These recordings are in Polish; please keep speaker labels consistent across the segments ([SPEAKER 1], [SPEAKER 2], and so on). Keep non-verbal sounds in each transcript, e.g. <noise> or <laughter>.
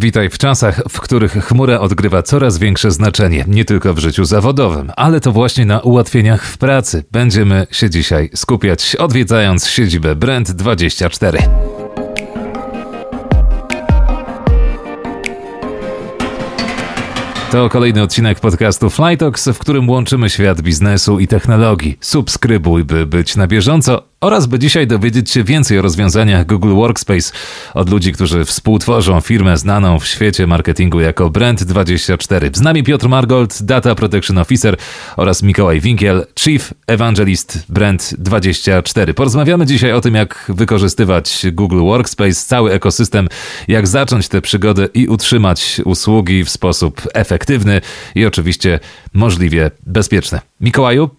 [SPEAKER 1] Witaj w czasach, w których chmura odgrywa coraz większe znaczenie, nie tylko w życiu zawodowym, ale to właśnie na ułatwieniach w pracy będziemy się dzisiaj skupiać, odwiedzając siedzibę Brand24. To kolejny odcinek podcastu Flytox, w którym łączymy świat biznesu i technologii. Subskrybuj, by być na bieżąco oraz by dzisiaj dowiedzieć się więcej o rozwiązaniach Google Workspace od ludzi, którzy współtworzą firmę znaną w świecie marketingu jako Brand24. Z nami Piotr Margold, Data Protection Officer oraz Mikołaj Winkiel, Chief Evangelist Brand24. Porozmawiamy dzisiaj o tym, jak wykorzystywać Google Workspace, cały ekosystem, jak zacząć tę przygodę i utrzymać usługi w sposób efektywny i oczywiście możliwie bezpieczny. Mikołaju,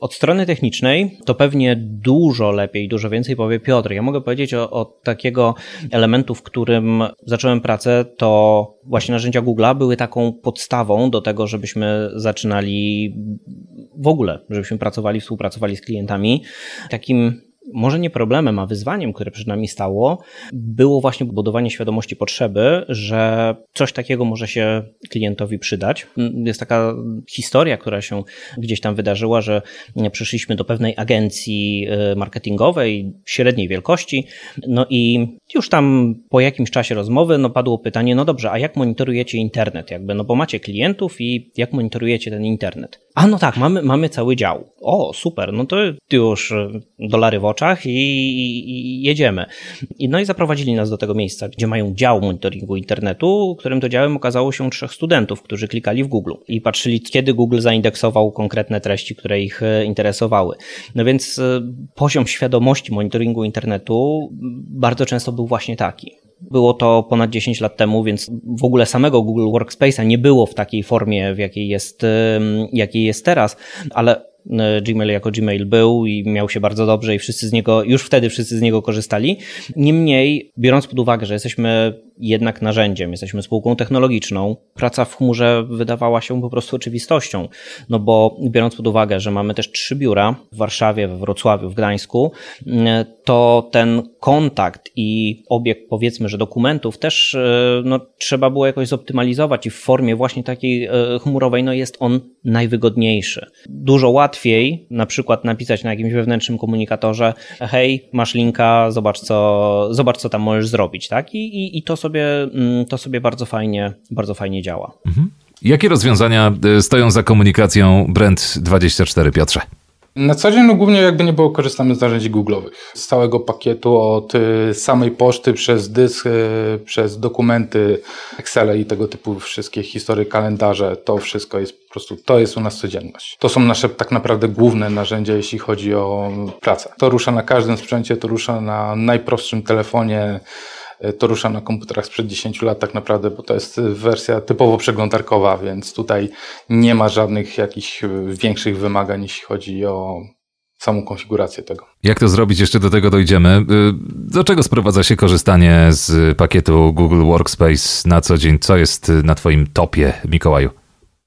[SPEAKER 2] od strony technicznej to pewnie dużo lepiej, dużo więcej powie Piotr. Ja mogę powiedzieć o, o, takiego elementu, w którym zacząłem pracę, to właśnie narzędzia Google'a były taką podstawą do tego, żebyśmy zaczynali w ogóle, żebyśmy pracowali, współpracowali z klientami. Takim może nie problemem, a wyzwaniem, które przed nami stało, było właśnie budowanie świadomości potrzeby, że coś takiego może się klientowi przydać. Jest taka historia, która się gdzieś tam wydarzyła, że przyszliśmy do pewnej agencji y, marketingowej średniej wielkości, no i już tam po jakimś czasie rozmowy no padło pytanie, no dobrze, a jak monitorujecie internet? Jakby, no bo macie klientów i jak monitorujecie ten internet? A no tak, mamy, mamy cały dział. O, super, no to już dolary w oczach i, i, i, jedziemy. I, no i zaprowadzili nas do tego miejsca, gdzie mają dział monitoringu internetu, którym to działem okazało się trzech studentów, którzy klikali w Google i patrzyli, kiedy Google zaindeksował konkretne treści, które ich e, interesowały. No więc e, poziom świadomości monitoringu internetu bardzo często był właśnie taki. Było to ponad 10 lat temu, więc w ogóle samego Google Workspace'a nie było w takiej formie, w jakiej jest, jakiej jest teraz, ale Gmail jako Gmail był i miał się bardzo dobrze i wszyscy z niego, już wtedy wszyscy z niego korzystali. Niemniej, biorąc pod uwagę, że jesteśmy jednak narzędziem, jesteśmy spółką technologiczną. Praca w chmurze wydawała się po prostu oczywistością, no bo biorąc pod uwagę, że mamy też trzy biura w Warszawie, we Wrocławiu, w Gdańsku, to ten kontakt i obieg powiedzmy, że dokumentów też e, no, trzeba było jakoś zoptymalizować i w formie właśnie takiej e, chmurowej no, jest on najwygodniejszy. Dużo łatwiej na przykład napisać na jakimś wewnętrznym komunikatorze hej, masz linka, zobacz co, zobacz co tam możesz zrobić, tak? I, i, i to sobie mm, to sobie bardzo fajnie, bardzo fajnie działa. Mhm.
[SPEAKER 1] Jakie rozwiązania y, stoją za komunikacją Brand24, Piotrze?
[SPEAKER 3] Na co dzień no głównie jakby nie było korzystamy z narzędzi Google'owych. Z całego pakietu od y, samej poczty przez dysk, y, przez dokumenty, Excel i tego typu wszystkie historie, kalendarze, to wszystko jest po prostu, to jest u nas codzienność. To są nasze tak naprawdę główne narzędzia, jeśli chodzi o pracę. To rusza na każdym sprzęcie, to rusza na najprostszym telefonie, to rusza na komputerach sprzed 10 lat tak naprawdę, bo to jest wersja typowo przeglądarkowa, więc tutaj nie ma żadnych jakichś większych wymagań, jeśli chodzi o samą konfigurację tego.
[SPEAKER 1] Jak to zrobić? Jeszcze do tego dojdziemy. E, do czego sprowadza się korzystanie z pakietu Google Workspace na co dzień? Co jest na Twoim topie, Mikołaju?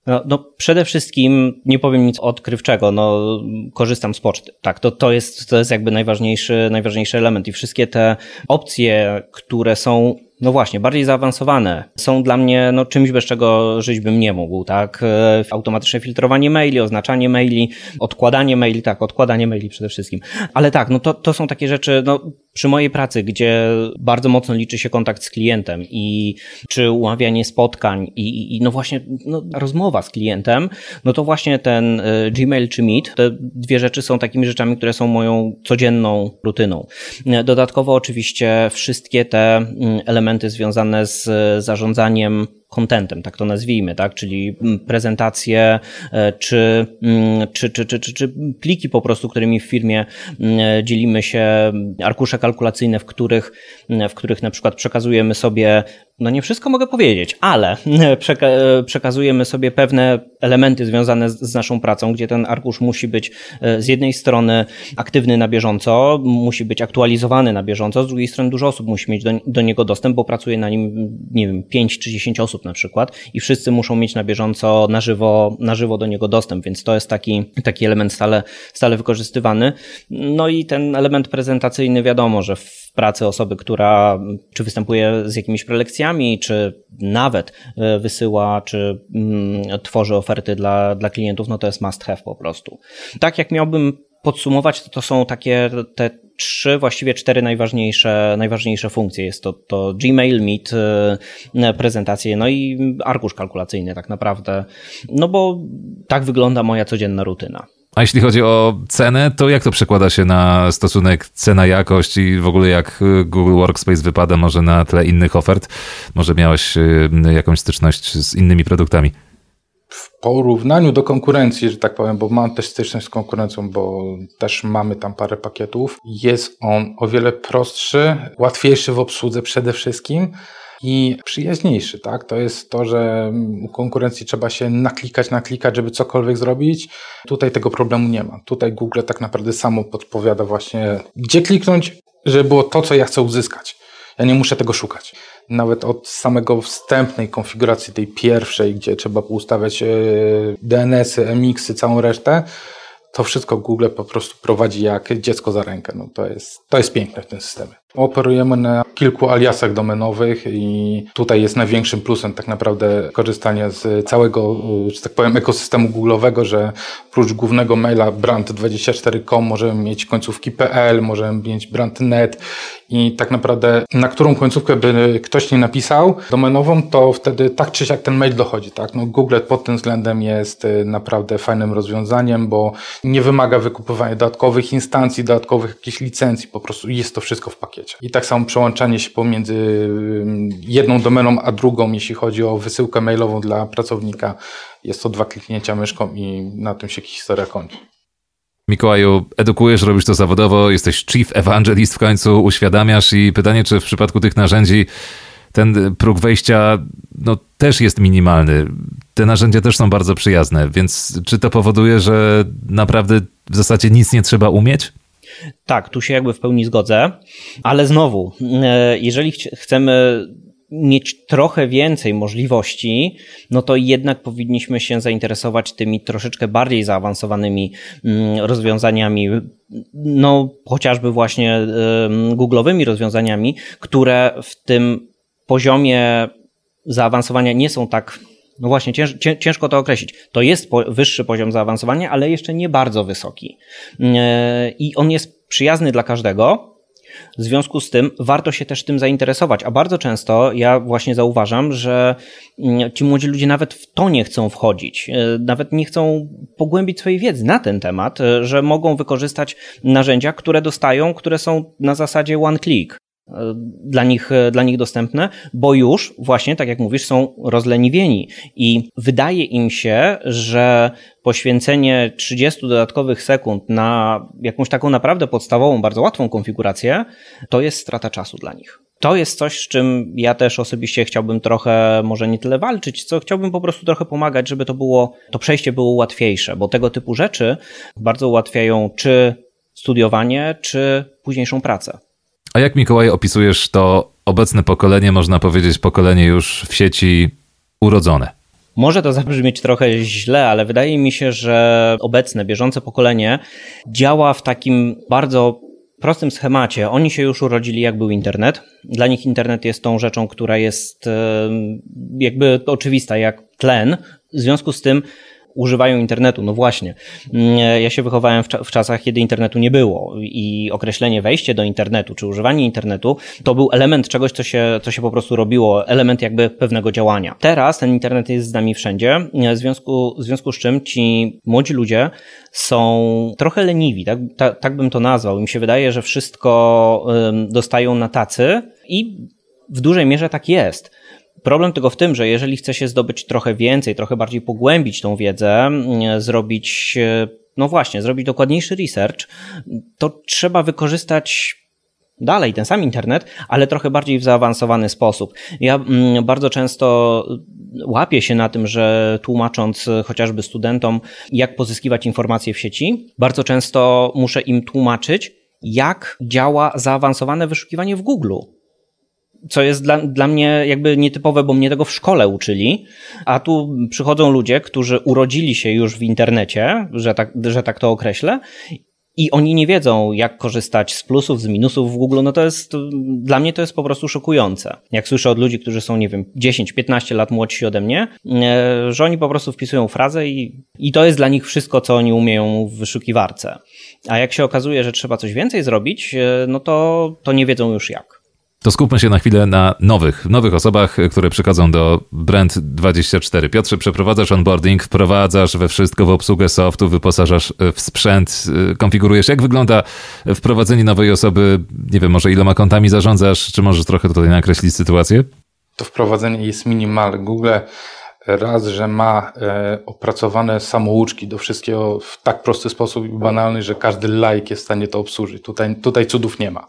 [SPEAKER 2] No, no, przede wszystkim nie powiem nic odkrywczego, no korzystam z poczty. Tak, to, to, jest, to jest jakby najważniejszy, najważniejszy element i wszystkie te opcje, które są no właśnie, bardziej zaawansowane. Są dla mnie no, czymś, bez czego żyć bym nie mógł, tak? E, automatyczne filtrowanie maili, oznaczanie maili, odkładanie maili, tak, odkładanie maili przede wszystkim. Ale tak, no to, to są takie rzeczy, no przy mojej pracy, gdzie bardzo mocno liczy się kontakt z klientem i czy umawianie spotkań i, i no właśnie no, rozmowa z klientem, no to właśnie ten y, Gmail czy Meet, te dwie rzeczy są takimi rzeczami, które są moją codzienną rutyną. Dodatkowo oczywiście wszystkie te mm, elementy związane z zarządzaniem contentem, tak to nazwijmy, tak? czyli mm, prezentacje e, czy, mm, czy, czy, czy, czy, czy pliki po prostu, którymi w firmie mm, dzielimy się, arkusze kalkulacyjne, w których, w których na przykład przekazujemy sobie no nie wszystko mogę powiedzieć, ale <laughs> przeka przekazujemy sobie pewne elementy związane z, z, naszą pracą, gdzie ten arkusz musi być e, z jednej strony aktywny na bieżąco, musi być aktualizowany na bieżąco, z drugiej strony dużo osób musi mieć do, do niego dostęp, bo pracuje na nim, nie wiem, 5 czy 10 osób osób na przykład i wszyscy muszą mieć na bieżąco, na żywo, na żywo do niego dostęp, więc to jest taki, taki element stale, stale wykorzystywany. No i ten element prezentacyjny wiadomo, że w pracy osoby, która czy występuje z jakimiś prelekcjami, czy nawet e, wysyła, czy mm, tworzy oferty dla, dla klientów, no to jest must have po prostu. Tak jak miałbym podsumować, to, to są takie te trzy, właściwie cztery najważniejsze, najważniejsze funkcje. Jest to, to Gmail, Meet, e, prezentacje, no i arkusz kalkulacyjny tak naprawdę. No bo tak wygląda moja codzienna rutyna.
[SPEAKER 1] A jeśli chodzi o cenę, to jak to przekłada się na stosunek cena-jakość i w ogóle jak y, Google Workspace wypada może na tle innych ofert? Może miałeś y, jakąś styczność z innymi produktami?
[SPEAKER 3] W porównaniu do konkurencji, że tak powiem, bo mam też styczność z konkurencją, bo też mamy tam parę pakietów, jest on o wiele prostszy, łatwiejszy w obsłudze przede wszystkim i przyjaźniejszy, tak? To jest to, że u konkurencji trzeba się naklikać, naklikać, żeby cokolwiek zrobić. Tutaj tego problemu nie ma. Tutaj Google tak naprawdę samo podpowiada właśnie, gdzie kliknąć, żeby było to, co ja chcę uzyskać. Ja nie muszę tego szukać. Nawet od samego wstępnej konfiguracji tej pierwszej, gdzie trzeba ustawiać e, DNS-y, MX-y, całą resztę, to wszystko Google po prostu prowadzi jak dziecko za rękę. No to, jest, to jest piękne w tym systemie. Operujemy na kilku aliasach domenowych i tutaj jest największym plusem tak naprawdę korzystanie z całego, że tak powiem, ekosystemu Google'owego, że oprócz głównego maila brand24.com możemy mieć końcówki .pl, możemy mieć brand.net i tak naprawdę na którą końcówkę by ktoś nie napisał domenową, to wtedy tak czy siak ten mail dochodzi. Tak? No Google pod tym względem jest y, naprawdę fajnym rozwiązaniem, bo nie wymaga wykupywania dodatkowych instancji, dodatkowych jakichś licencji, po prostu jest to wszystko w pakiecie. I tak samo przełączanie się pomiędzy jedną domeną a drugą, jeśli chodzi o wysyłkę mailową dla pracownika, jest to dwa kliknięcia myszką i na tym się historia kończy.
[SPEAKER 1] Mikołaju, edukujesz, robisz to zawodowo, jesteś chief evangelist w końcu, uświadamiasz i pytanie, czy w przypadku tych narzędzi ten próg wejścia no, też jest minimalny. Te narzędzia też są bardzo przyjazne, więc czy to powoduje, że naprawdę w zasadzie nic nie trzeba umieć?
[SPEAKER 2] Tak, tu się jakby w pełni zgodzę, ale znowu, e, jeżeli chcemy mieć trochę więcej możliwości, no to jednak powinniśmy się zainteresować tymi troszeczkę bardziej zaawansowanymi mm, rozwiązaniami, no chociażby właśnie Google'owymi rozwiązaniami, które w tym poziomie zaawansowania nie są tak no właśnie, cięż, ciężko to określić. To jest wyższy poziom zaawansowania, ale jeszcze nie bardzo wysoki. Mm, e, I on jest przyjazny dla każdego, w związku z tym warto się też tym zainteresować, a bardzo często ja właśnie zauważam, że mm, ci młodzi ludzie nawet w to nie chcą wchodzić, e, nawet nie chcą pogłębić swojej wiedzy na ten temat, e, że mogą wykorzystać narzędzia, które dostają, które są na zasadzie one click dla nich, dla nich dostępne, bo już właśnie, tak jak mówisz, są rozleniwieni i wydaje im się, że poświęcenie 30 dodatkowych sekund na jakąś taką naprawdę podstawową, bardzo łatwą konfigurację, to jest strata czasu dla nich. To jest coś, z czym ja też osobiście chciałbym trochę, może nie tyle walczyć, co chciałbym po prostu trochę pomagać, żeby to było, to przejście było łatwiejsze, bo tego typu rzeczy bardzo ułatwiają czy studiowanie, czy późniejszą pracę.
[SPEAKER 1] A jak Mikołaj opisujesz to obecne pokolenie, można powiedzieć pokolenie już w sieci urodzone?
[SPEAKER 2] Może to zabrzmieć trochę źle, ale wydaje mi się, że obecne, bieżące pokolenie działa w takim bardzo prostym schemacie. Oni się już urodzili, jak był internet. Dla nich internet jest tą rzeczą, która jest jakby oczywista, jak tlen. W związku z tym używają internetu. No właśnie. Mm, ja się wychowałem w, czasach, kiedy internetu nie było i określenie wejście do internetu, czy używanie internetu, to był element czegoś, co się, co się po prostu robiło, element jakby pewnego działania. Teraz ten internet jest z nami wszędzie, w związku, w związku z czym ci młodzi ludzie są trochę leniwi, tak, tak, tak bym to nazwał. Im się wydaje, że wszystko dostają na tacy i w dużej mierze tak jest. Problem tylko w tym, że jeżeli chce się zdobyć trochę więcej, trochę bardziej pogłębić tą wiedzę, mm, zrobić, e, no właśnie, zrobić dokładniejszy research, to trzeba wykorzystać dalej ten sam internet, ale trochę bardziej w zaawansowany sposób. Ja mm, bardzo często łapię się na tym, że tłumacząc chociażby studentom, jak pozyskiwać informacje w sieci, bardzo często muszę im tłumaczyć, jak działa zaawansowane wyszukiwanie w Google co jest dla, dla mnie jakby nietypowe, bo mnie tego w szkole uczyli, a tu przychodzą ludzie, którzy urodzili się już w internecie, że tak, że tak to określę, i oni nie wiedzą, jak korzystać z plusów, z minusów w Google, no to jest, dla mnie to jest po prostu szokujące. Jak słyszę od ludzi, którzy są, nie wiem, 10-15 lat młodsi ode mnie, e, że oni po prostu wpisują frazę i, i to jest dla nich wszystko, co oni umieją w wyszukiwarce. A jak się okazuje, że trzeba coś więcej zrobić, e, no to, to nie wiedzą już jak.
[SPEAKER 1] To skupmy się na chwilę na nowych, nowych osobach, które przychodzą do Brand24. Piotrze, przeprowadzasz onboarding, wprowadzasz we wszystko w obsługę softu, wyposażasz w sprzęt, konfigurujesz. Jak wygląda wprowadzenie nowej osoby? Nie wiem, może iloma kontami zarządzasz, czy możesz trochę tutaj nakreślić sytuację?
[SPEAKER 3] To wprowadzenie jest minimalne. Google raz, że ma e, opracowane samouczki do wszystkiego w tak prosty sposób i banalny, że każdy like jest w stanie to obsłużyć. Tutaj, tutaj cudów nie ma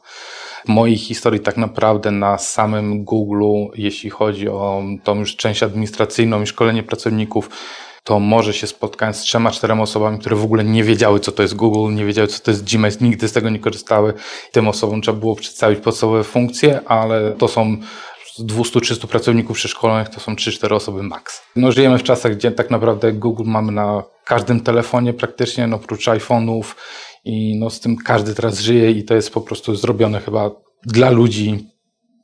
[SPEAKER 3] mojej historii tak naprawdę na samym Google, jeśli chodzi o tą już część administracyjną i szkolenie pracowników, to może się spotkałem z trzema, czterema osobami, które w ogóle nie wiedziały, co to jest Google, nie wiedziały, co to jest Gmail, nigdy z tego nie korzystały. Tym osobom trzeba było przedstawić podstawowe funkcje, ale to są z 200-300 pracowników przeszkolonych to są 3-4 osoby max. No, żyjemy w czasach, gdzie tak naprawdę Google mamy na każdym telefonie praktycznie, no, oprócz iPhone'ów i no, z tym każdy teraz żyje i to jest po prostu zrobione chyba dla ludzi,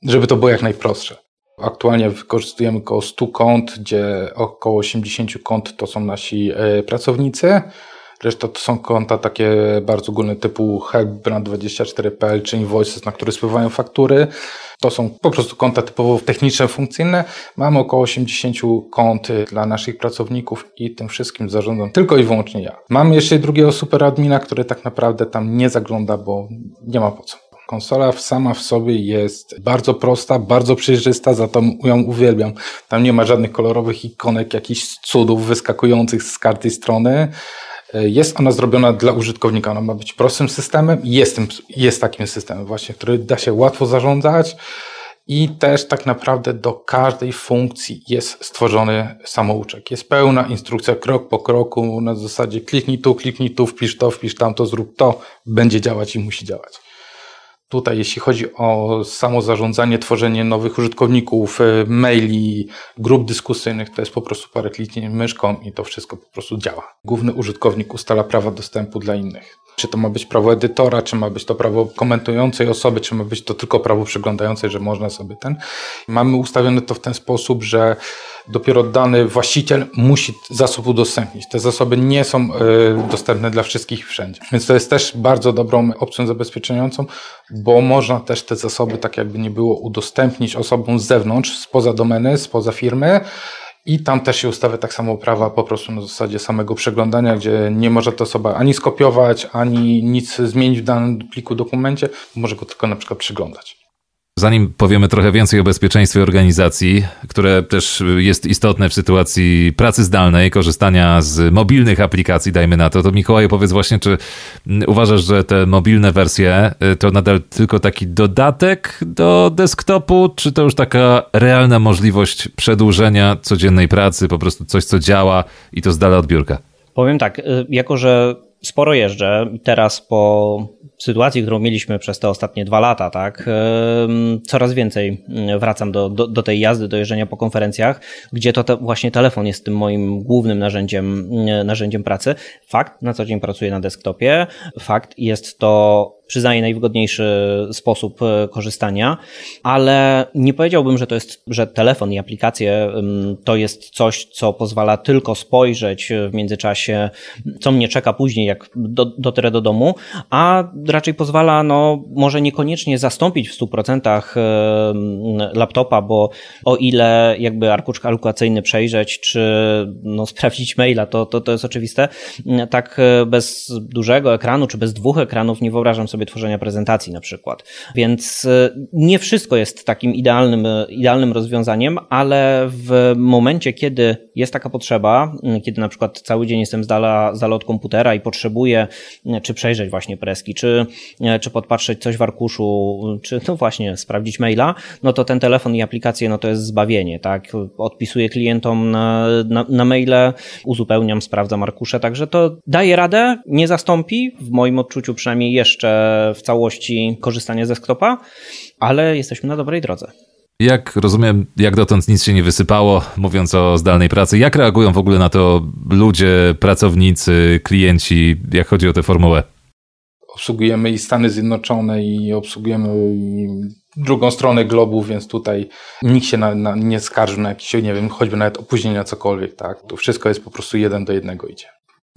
[SPEAKER 3] żeby to było jak najprostsze. Aktualnie wykorzystujemy około 100 kont, gdzie około 80 kont to są nasi e, pracownicy. Reszta to są konta takie bardzo ogólne typu helpbrand24.pl czy invoices, na które spływają faktury. To są po prostu konta typowo techniczne, funkcyjne. Mamy około 80 kont dla naszych pracowników i tym wszystkim zarządzam tylko i wyłącznie ja. Mam jeszcze drugiego superadmina, który tak naprawdę tam nie zagląda, bo nie ma po co. Konsola sama w sobie jest bardzo prosta, bardzo przejrzysta, za to ją uwielbiam. Tam nie ma żadnych kolorowych ikonek, jakichś cudów wyskakujących z każdej strony. Jest ona zrobiona dla użytkownika. Ona ma być prostym systemem jest, tym, jest takim systemem właśnie, który da się łatwo zarządzać i też tak naprawdę do każdej funkcji jest stworzony samouczek. Jest pełna instrukcja krok po kroku na zasadzie kliknij tu, kliknij tu, wpisz to, wpisz tamto, zrób to, będzie działać i musi działać. Tutaj, jeśli chodzi o samo zarządzanie, tworzenie nowych użytkowników, e, maili, grup dyskusyjnych, to jest po prostu parę kliknięć myszką i to wszystko po prostu działa. Główny użytkownik ustala prawa dostępu dla innych. Czy to ma być prawo edytora, czy ma być to prawo komentującej osoby, czy ma być to tylko prawo przeglądającej, że można sobie ten. Mamy ustawione to w ten sposób, że dopiero dany właściciel musi zasób udostępnić. Te zasoby nie są y, dostępne dla wszystkich wszędzie. Więc to jest też bardzo dobrą opcją zabezpieczającą, bo można też te zasoby, tak jakby nie było, udostępnić osobom z zewnątrz, spoza domeny, spoza firmy. I tam też się ustawia tak samo prawa po prostu na zasadzie samego przeglądania, gdzie nie może ta osoba ani skopiować, ani nic zmienić w danym pliku dokumencie, może go tylko na przykład przeglądać.
[SPEAKER 1] Zanim powiemy trochę więcej o bezpieczeństwie organizacji, które też jest istotne w sytuacji pracy zdalnej, korzystania z mobilnych aplikacji, dajmy na to, to Mikołaj powiedz właśnie, czy uważasz, że te mobilne wersje y, to nadal tylko taki dodatek do desktopu, czy to już taka realna możliwość przedłużenia codziennej pracy, po prostu coś, co działa i to z dala od biurka?
[SPEAKER 2] Powiem tak, y, jako że sporo jeżdżę i teraz po sytuacji, którą mieliśmy przez te ostatnie dwa lata, tak, coraz więcej mm, wracam do, do, do tej jazdy, do jeżdżenia po konferencjach, gdzie to te, właśnie telefon jest tym moim głównym narzędziem, mm, narzędziem pracy. Fakt, na co dzień pracuję na desktopie, fakt, jest to przyznaję najwygodniejszy sposób e, korzystania, ale nie powiedziałbym, że to jest, że telefon i aplikacje to jest coś, co pozwala tylko spojrzeć w międzyczasie, co mnie czeka później, jak do, dotrę do domu, a raczej pozwala, no, może niekoniecznie zastąpić w 100% laptopa, bo o ile jakby arkusz kalkulacyjny przejrzeć, czy no, sprawdzić maila, to, to, to jest oczywiste, tak e, bez dużego ekranu, czy bez dwóch ekranów nie wyobrażam sobie sobie tworzenia prezentacji na przykład. Więc e, nie wszystko jest takim idealnym, e, idealnym rozwiązaniem, ale w momencie, kiedy jest taka potrzeba, kiedy na przykład cały dzień jestem z dala, z dala od komputera i potrzebuję czy przejrzeć właśnie preski, czy, czy podpatrzeć coś w arkuszu, czy no właśnie sprawdzić maila, no to ten telefon i aplikacje, no to jest zbawienie, tak? Odpisuję klientom na, na, na maile, uzupełniam, sprawdzam arkusze, także to daje radę, nie zastąpi, w moim odczuciu przynajmniej jeszcze w całości korzystanie ze desktopa, ale jesteśmy na dobrej drodze.
[SPEAKER 1] Jak rozumiem, jak dotąd nic się nie wysypało, mówiąc o zdalnej pracy. Jak reagują w ogóle na to ludzie, pracownicy, klienci, jak chodzi o tę formułę?
[SPEAKER 3] Obsługujemy i Stany Zjednoczone, i obsługujemy drugą stronę globu, więc tutaj nikt się na, na, nie skarży na jakieś, nie wiem, choćby nawet opóźnienia, cokolwiek, tak? Tu wszystko jest po prostu jeden do jednego idzie.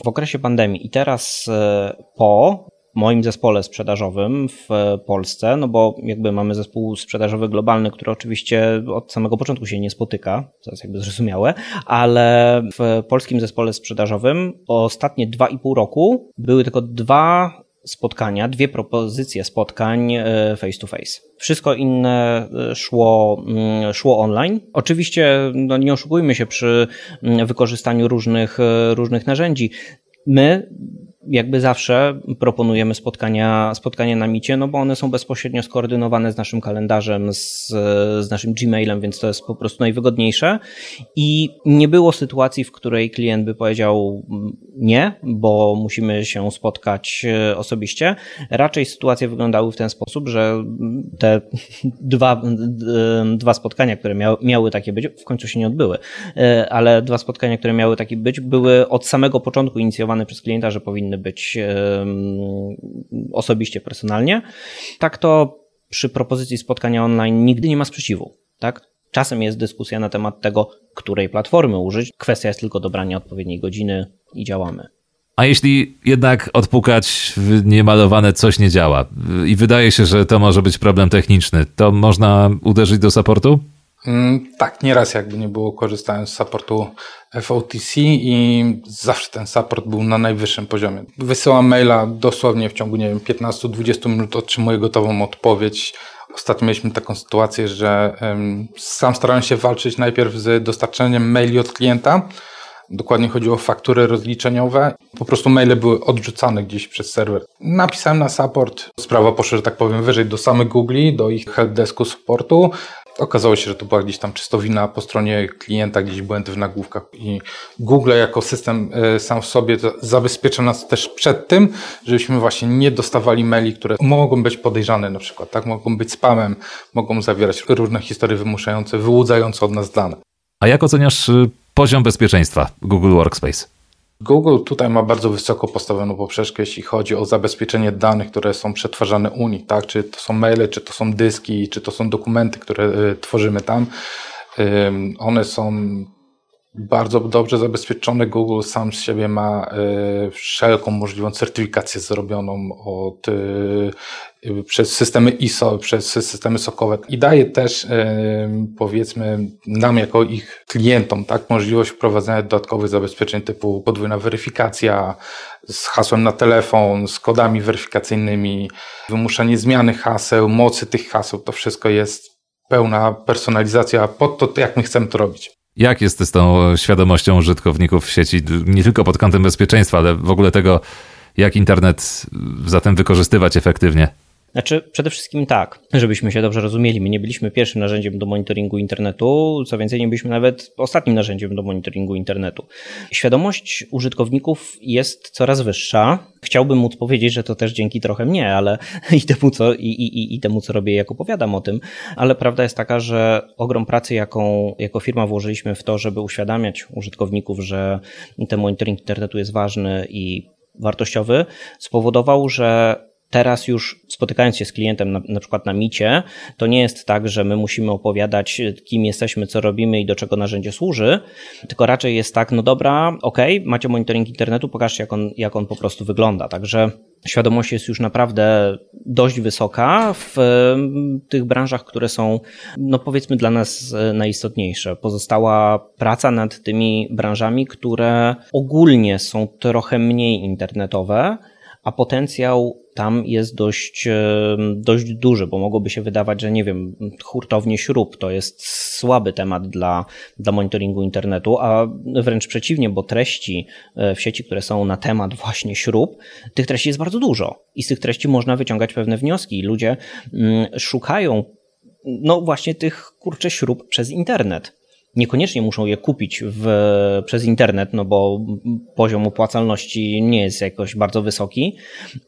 [SPEAKER 2] W okresie pandemii i teraz e, po moim zespole sprzedażowym w Polsce, no bo jakby mamy zespół sprzedażowy globalny, który oczywiście od samego początku się nie spotyka, to jest jakby zrozumiałe, ale w polskim zespole sprzedażowym ostatnie dwa i pół roku były tylko dwa spotkania, dwie propozycje spotkań e, face to face. Wszystko inne e, szło, mm, szło online. Oczywiście no nie oszukujmy się przy mm, wykorzystaniu różnych, e, różnych narzędzi. My jakby zawsze proponujemy spotkania, spotkania na micie, no bo one są bezpośrednio skoordynowane z naszym kalendarzem, z, z naszym Gmailem, więc to jest po prostu najwygodniejsze. I nie było sytuacji, w której klient by powiedział nie, bo musimy się spotkać e, osobiście. Raczej sytuacje wyglądały w ten sposób, że te <laughs> dwa, dwa spotkania, które miały, miały takie być, w końcu się nie odbyły, e, ale dwa spotkania, które miały takie być, były od samego początku inicjowane przez klienta, że powinny powinny być osobiście, personalnie. Tak to przy propozycji spotkania online nigdy nie ma sprzeciwu. Tak? Czasem jest dyskusja na temat tego, której platformy użyć. Kwestia jest tylko dobrania odpowiedniej godziny i działamy.
[SPEAKER 1] A jeśli jednak odpukać w niemalowane coś nie działa i wydaje się, że to może być problem techniczny, to można uderzyć do supportu?
[SPEAKER 3] Mm, tak, nieraz jakby nie było, korzystałem z supportu FOTC i zawsze ten support był na najwyższym poziomie. Wysyłam maila dosłownie w ciągu, nie wiem, 15-20 minut otrzymuję gotową odpowiedź. Ostatnio mieliśmy taką sytuację, że sam starałem się walczyć najpierw z dostarczeniem maili od klienta. Dokładnie chodziło o faktury rozliczeniowe. Po prostu maile były odrzucane gdzieś przez serwer. Napisałem na support. Sprawa poszła, że tak powiem, wyżej do samych Google, do ich helpdesku supportu. Okazało się, że to była gdzieś tam czysto wina po stronie klienta, gdzieś błędy w nagłówkach i Google jako system e, sam w sobie zabezpiecza nas też przed tym, żebyśmy właśnie nie dostawali maili, które mogą być podejrzane na przykład, tak? Mogą być spamem, mogą zawierać różne historie wymuszające, wyłudzające od nas dane.
[SPEAKER 1] A jak oceniasz y, poziom bezpieczeństwa Google Workspace?
[SPEAKER 3] Google tutaj ma bardzo wysoko postawioną poprzeczkę, jeśli chodzi o zabezpieczenie danych, które są przetwarzane u nich, tak? Czy to są maile, czy to są dyski, czy to są dokumenty, które y, tworzymy tam. One są bardzo dobrze zabezpieczone. Google sam z siebie ma y, wszelką możliwą certyfikację zrobioną od, y, przez systemy ISO, przez systemy sokowe i daje też powiedzmy nam jako ich klientom tak, możliwość wprowadzenia dodatkowych zabezpieczeń typu podwójna weryfikacja z hasłem na telefon, z kodami weryfikacyjnymi, wymuszanie zmiany haseł, mocy tych haseł. To wszystko jest pełna personalizacja pod to, jak my chcemy to robić.
[SPEAKER 1] Jak jest z tą świadomością użytkowników sieci, nie tylko pod kątem bezpieczeństwa, ale w ogóle tego, jak internet zatem wykorzystywać efektywnie?
[SPEAKER 2] Znaczy, przede wszystkim tak, żebyśmy się dobrze rozumieli. My nie byliśmy pierwszym narzędziem do monitoringu internetu, co więcej, nie byliśmy nawet ostatnim narzędziem do monitoringu internetu. Świadomość użytkowników jest coraz wyższa. Chciałbym móc powiedzieć, że to też dzięki trochę mnie, ale <laughs> i temu, co, i, i, i temu, co robię, jak opowiadam o tym, ale prawda jest taka, że ogrom pracy, jaką jako firma włożyliśmy w to, żeby uświadamiać użytkowników, że ten monitoring internetu jest ważny i wartościowy, spowodował, że teraz już spotykając się z klientem na, na, przykład na micie, to nie jest tak, że my musimy opowiadać, kim jesteśmy, co robimy i do czego narzędzie służy, tylko raczej jest tak, no dobra, ok, macie monitoring internetu, pokażcie, jak on, jak on po prostu wygląda. Także świadomość jest już naprawdę dość wysoka w tych branżach, które są, no powiedzmy, dla nas e, najistotniejsze. Pozostała praca nad tymi branżami, które ogólnie są trochę mniej internetowe, a potencjał tam jest dość, dość duży, bo mogłoby się wydawać, że nie wiem, hurtownie śrub to jest słaby temat dla, dla monitoringu internetu, a wręcz przeciwnie, bo treści e, w sieci, które są na temat właśnie śrub, tych treści jest bardzo dużo i z tych treści można wyciągać pewne wnioski. Ludzie mm, szukają no właśnie tych kurcze śrub przez internet niekoniecznie muszą je kupić w, przez internet, no bo poziom opłacalności nie jest jakoś bardzo wysoki,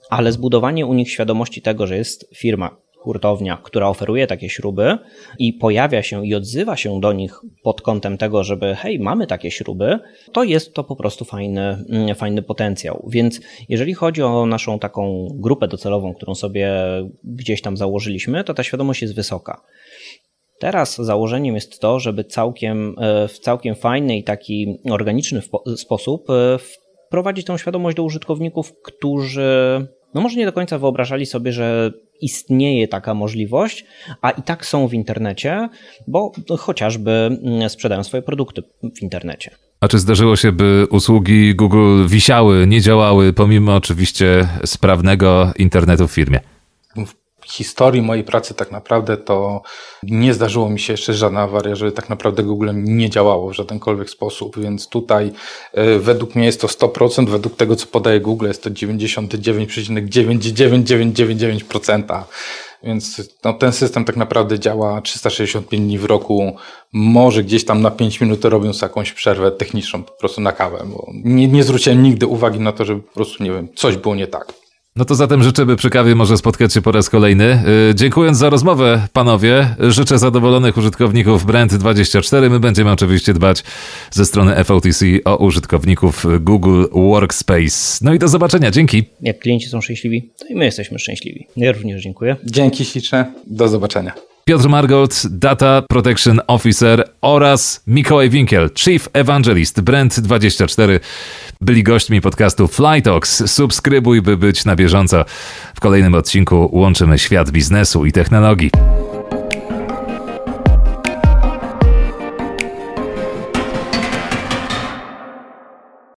[SPEAKER 2] ale zbudowanie u nich świadomości tego, że jest firma hurtownia, która oferuje takie śruby i pojawia się i odzywa się do nich pod kątem tego, żeby hej, mamy takie śruby, to jest to po prostu fajny, mm, fajny potencjał. Więc jeżeli chodzi o naszą taką grupę docelową, którą sobie gdzieś tam założyliśmy, to ta świadomość jest wysoka. Teraz założeniem jest to, żeby całkiem, e, w całkiem fajny i taki organiczny sposób e, wprowadzić tą świadomość do użytkowników, którzy no może nie do końca wyobrażali sobie, że istnieje taka możliwość, a i tak są w internecie, bo chociażby mm, sprzedają swoje produkty w internecie.
[SPEAKER 1] A czy zdarzyło się, by usługi Google wisiały, nie działały, pomimo oczywiście sprawnego internetu w firmie?
[SPEAKER 3] Historii mojej pracy tak naprawdę to nie zdarzyło mi się jeszcze żadna awaria, że tak naprawdę Google nie działało w żadenkolwiek sposób, więc tutaj e, według mnie jest to 100%, według tego co podaje Google jest to 99,99999%. Więc no, ten system tak naprawdę działa 365 dni w roku. Może gdzieś tam na 5 minut robiąc jakąś przerwę techniczną po prostu na kawę, bo nie, nie zwróciłem nigdy uwagi na to, żeby po prostu, nie wiem, coś było nie tak.
[SPEAKER 1] No to zatem życzę, by przy kawie może spotkać się po raz kolejny. Y, dziękując za rozmowę, panowie, życzę zadowolonych użytkowników Brand24. My będziemy oczywiście dbać ze strony FOTC o użytkowników Google Workspace. No i do zobaczenia, dzięki.
[SPEAKER 2] Jak klienci są szczęśliwi, to i my jesteśmy szczęśliwi. Ja również dziękuję.
[SPEAKER 3] Dzięki śliczne, do zobaczenia.
[SPEAKER 1] Piotr Margold, Data Protection Officer oraz Mikołaj Winkiel, Chief Evangelist Brand24 byli gośćmi podcastu Flytalks. Subskrybuj, by być na bieżąco. W kolejnym odcinku łączymy świat biznesu i technologii.